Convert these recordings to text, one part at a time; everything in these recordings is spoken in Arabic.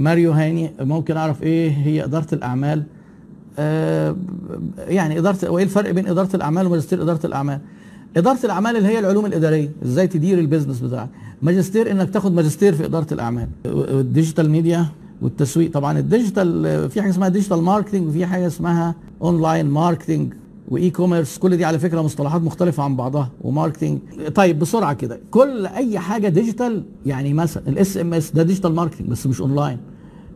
ماريو هاني ممكن أعرف إيه هي إدارة الأعمال؟ آه يعني إدارة وإيه الفرق بين إدارة الأعمال وماجستير إدارة الأعمال؟ إدارة الأعمال اللي هي العلوم الإدارية إزاي تدير ال business بتاعك؟ ماجستير إنك تاخد ماجستير في إدارة الأعمال. ال digital media والتسويق طبعا ال digital في حاجة اسمها digital marketing وفي حاجة اسمها online marketing و e-commerce كل دي على فكرة مصطلحات مختلفة عن بعضها و marketing طيب بسرعة كده كل أي حاجة digital يعني مثلا ال SMS ده digital marketing بس مش أونلاين.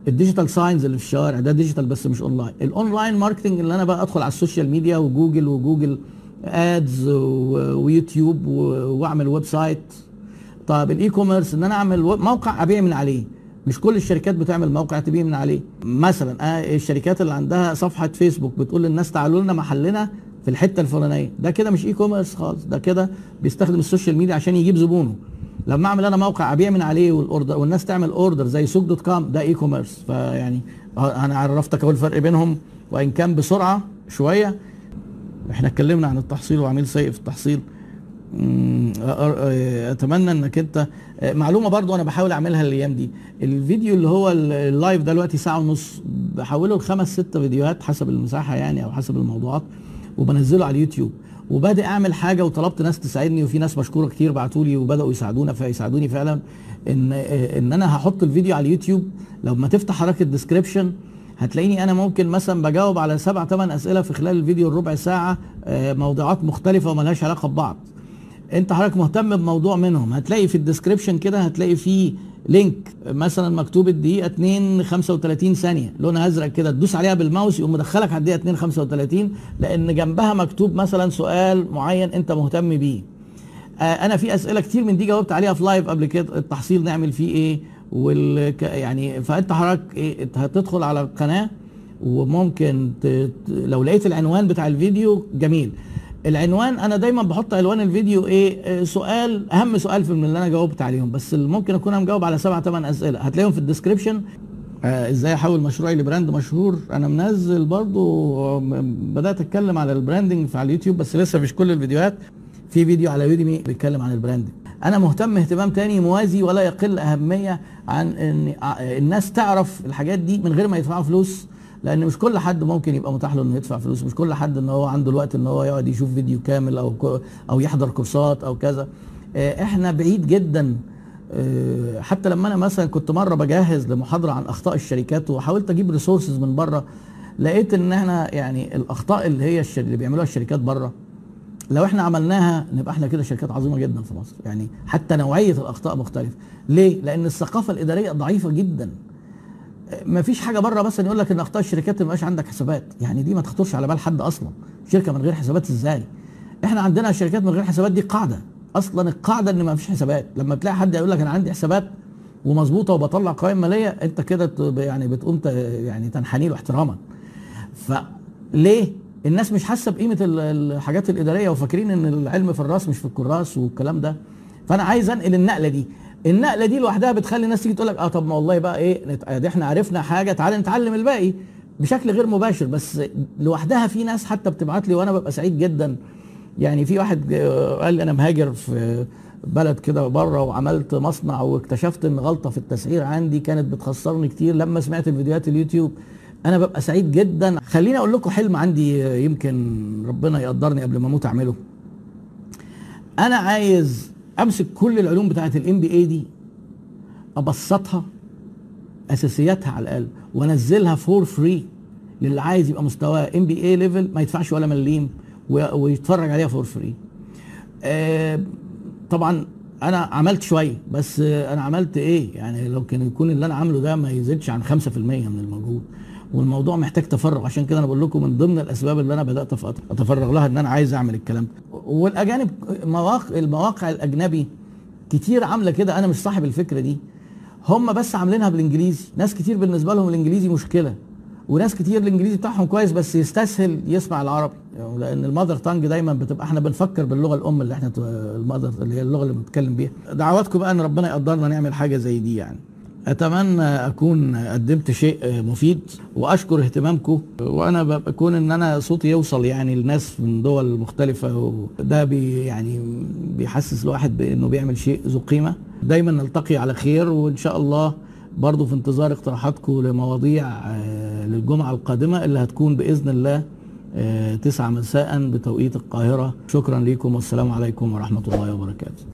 ال digital signs اللي في الشوارع ده digital بس مش online. ال online marketing اللي أنا بقى أدخل على ال social media وجوجل وجوجل آدز ويوتيوب وأعمل website. طب ال e-commerce إن أنا أعمل موقع أبيع من عليه. مش كل الشركات بتعمل موقع تبيع من عليه. مثلا آه الشركات اللي عندها صفحة فيسبوك بتقول للناس تعالوا لنا محلنا في الحتة الفلانية. ده كده مش e-commerce خالص. ده كده بيستخدم ال social media عشان يجيب زبونه. لما أعمل أنا موقع أبيع من عليه وال order والناس تعمل order زي سوق دوت كوم ده e-commerce فيعني أنا عرفتك اهو الفرق بينهم. وإن كان بسرعة شوية إحنا اتكلمنا عن التحصيل وعميل سيء في التحصيل. أتمنى إنك أنت معلومة برضو أنا بحاول أعملها الأيام دي. الفيديو اللي هو ال live ده دلوقتي ساعة ونص بحوله لخمس ست فيديوهات حسب المساحة يعني أو حسب الموضوعات وبنزله على اليوتيوب. وبادئ أعمل حاجة وطلبت ناس تساعدني وفي ناس مشكورة كتير بعتوا لي وبدأوا يساعدونا فيساعدوني فعلا إن إن أنا هحط الفيديو على اليوتيوب. لو ما تفتح حركة ال description هتلاقيني أنا ممكن مثلا بجاوب على سبع ثمان أسئلة في خلال الفيديو الربع ساعة موضوعات مختلفة وملهاش علاقة ببعض. انت حضرتك مهتم بموضوع منهم. هتلاقي في ال description كده هتلاقي فيه link مثلا مكتوب الدقيقة 2 35 ثانية لونها أزرق كده تدوس عليها بالماوس يقوم مدخلك على الدقيقة 2 35 لأن جنبها مكتوب مثلا سؤال معين انت مهتم بيه. آه أنا في أسئلة كتير من دي جاوبت عليها في live قبل كده التحصيل نعمل فيه إيه وال يعني فأنت حضرتك إيه هتدخل على القناة وممكن ت... لو لقيت العنوان بتاع الفيديو جميل. العنوان أنا دايما بحط عنوان الفيديو إيه سؤال أهم سؤال في من اللي أنا جاوبت عليهم بس ممكن أكون مجاوب على سبع ثمان أسئلة. هتلاقيهم في ال description آه إزاي أحول مشروعي ل brand مشهور؟ أنا منزل برضو بدأت أتكلم على ال branding على اليوتيوب بس لسه مش كل الفيديوهات. في فيديو على Udemy بيتكلم عن ال branding. أنا مهتم اهتمام تاني موازي ولا يقل أهمية عن إن الناس تعرف الحاجات دي من غير ما يدفعوا فلوس. لأن مش كل حد ممكن يبقى متاح له انه يدفع فلوس. مش كل حد ان هو عنده الوقت ان هو يقعد يشوف فيديو كامل أو أو يحضر كورسات أو كذا. إحنا بعيد جدا. حتى لما أنا مثلا كنت مرة بجهز لمحاضرة عن أخطاء الشركات وحاولت أجيب ريسورسز من بره لقيت إن إحنا يعني الأخطاء اللي هي اللي بيعملوها الشركات بره لو إحنا عملناها نبقى إحنا كده شركات عظيمة جدا في مصر. يعني حتى نوعية الأخطاء مختلفة. ليه؟ لأن الثقافة الإدارية ضعيفة جدا. ما فيش حاجة بره مثلا يقول لك إن أخطاء الشركات ما يبقاش عندك حسابات. يعني دي ما تخطرش على بال حد أصلا. شركة من غير حسابات إزاي؟ إحنا عندنا شركات من غير حسابات دي قاعدة. أصلا القاعدة إن ما فيش حسابات. لما تلاقي حد يقول لك أنا عندي حسابات ومظبوطة وبطلع قوائم مالية أنت كده يعني بتقوم يعني تنحني له احتراما. فليه الناس مش حاسة بقيمة الحاجات الإدارية وفاكرين إن العلم في الرأس مش في الكراس والكلام ده. فأنا عايز أنقل النقلة دي. النقلة دي لوحدها بتخلي الناس تيجي تقول لك آه طب ما والله بقى إيه دي إحنا عرفنا حاجة تعالى نتعلم الباقي بشكل غير مباشر. بس لوحدها في ناس حتى بتبعت لي وأنا ببقى سعيد جدا. يعني في واحد قال لي أنا مهاجر في بلد كده بره وعملت مصنع واكتشفت إن غلطة في التسعير عندي كانت بتخسرني كتير. لما سمعت الفيديوهات اليوتيوب أنا ببقى سعيد جدا. خليني أقول لكم حلم عندي يمكن ربنا يقدرني قبل ما أموت أعمله. أنا عايز أمسك كل العلوم بتاعت ال MBA دي أبسطها أساسياتها على الأقل وأنزلها for free للي عايز يبقى مستواه MBA level ما يدفعش ولا مليم ويتفرج عليها for free آه طبعا أنا عملت شوية بس أنا عملت إيه؟ يعني لو كان يكون اللي أنا عامله ده ما يزيدش عن 5% من الموجود والموضوع محتاج تفرغ. عشان كده أنا بقول لكم من ضمن الأسباب اللي أنا بدأت أتفرغ لها إن أنا عايز أعمل الكلام. ده والأجانب مواقع المواقع الأجنبي كتير عاملة كده. أنا مش صاحب الفكرة دي. هم بس عاملينها بالإنجليزي. ناس كتير بالنسبة لهم الإنجليزي مشكلة. وناس كتير الإنجليزي بتاعهم كويس بس يستسهل يسمع العربي. يعني لأن المذر تانج دايما بتبقى إحنا بنفكر باللغة الأم اللي إحنا المذر اللي هي اللغة اللي بنتكلم بيها. دعواتكم بقى إن ربنا يقدرنا نعمل حاجة زي دي يعني. أتمنى أكون قدمت شيء مفيد وأشكر اهتمامكم. وأنا بكون إن أنا صوتي يوصل يعني لناس من دول مختلفة وده بي يعني بيحسس الواحد بإنه بيعمل شيء ذو قيمة. دايما نلتقي على خير وإن شاء الله برضو في انتظار اقتراحاتكم لمواضيع آه، للجمعة القادمة اللي هتكون بإذن الله آه، تسعة مساء بتوقيت القاهرة. شكرا لكم والسلام عليكم ورحمة الله وبركاته.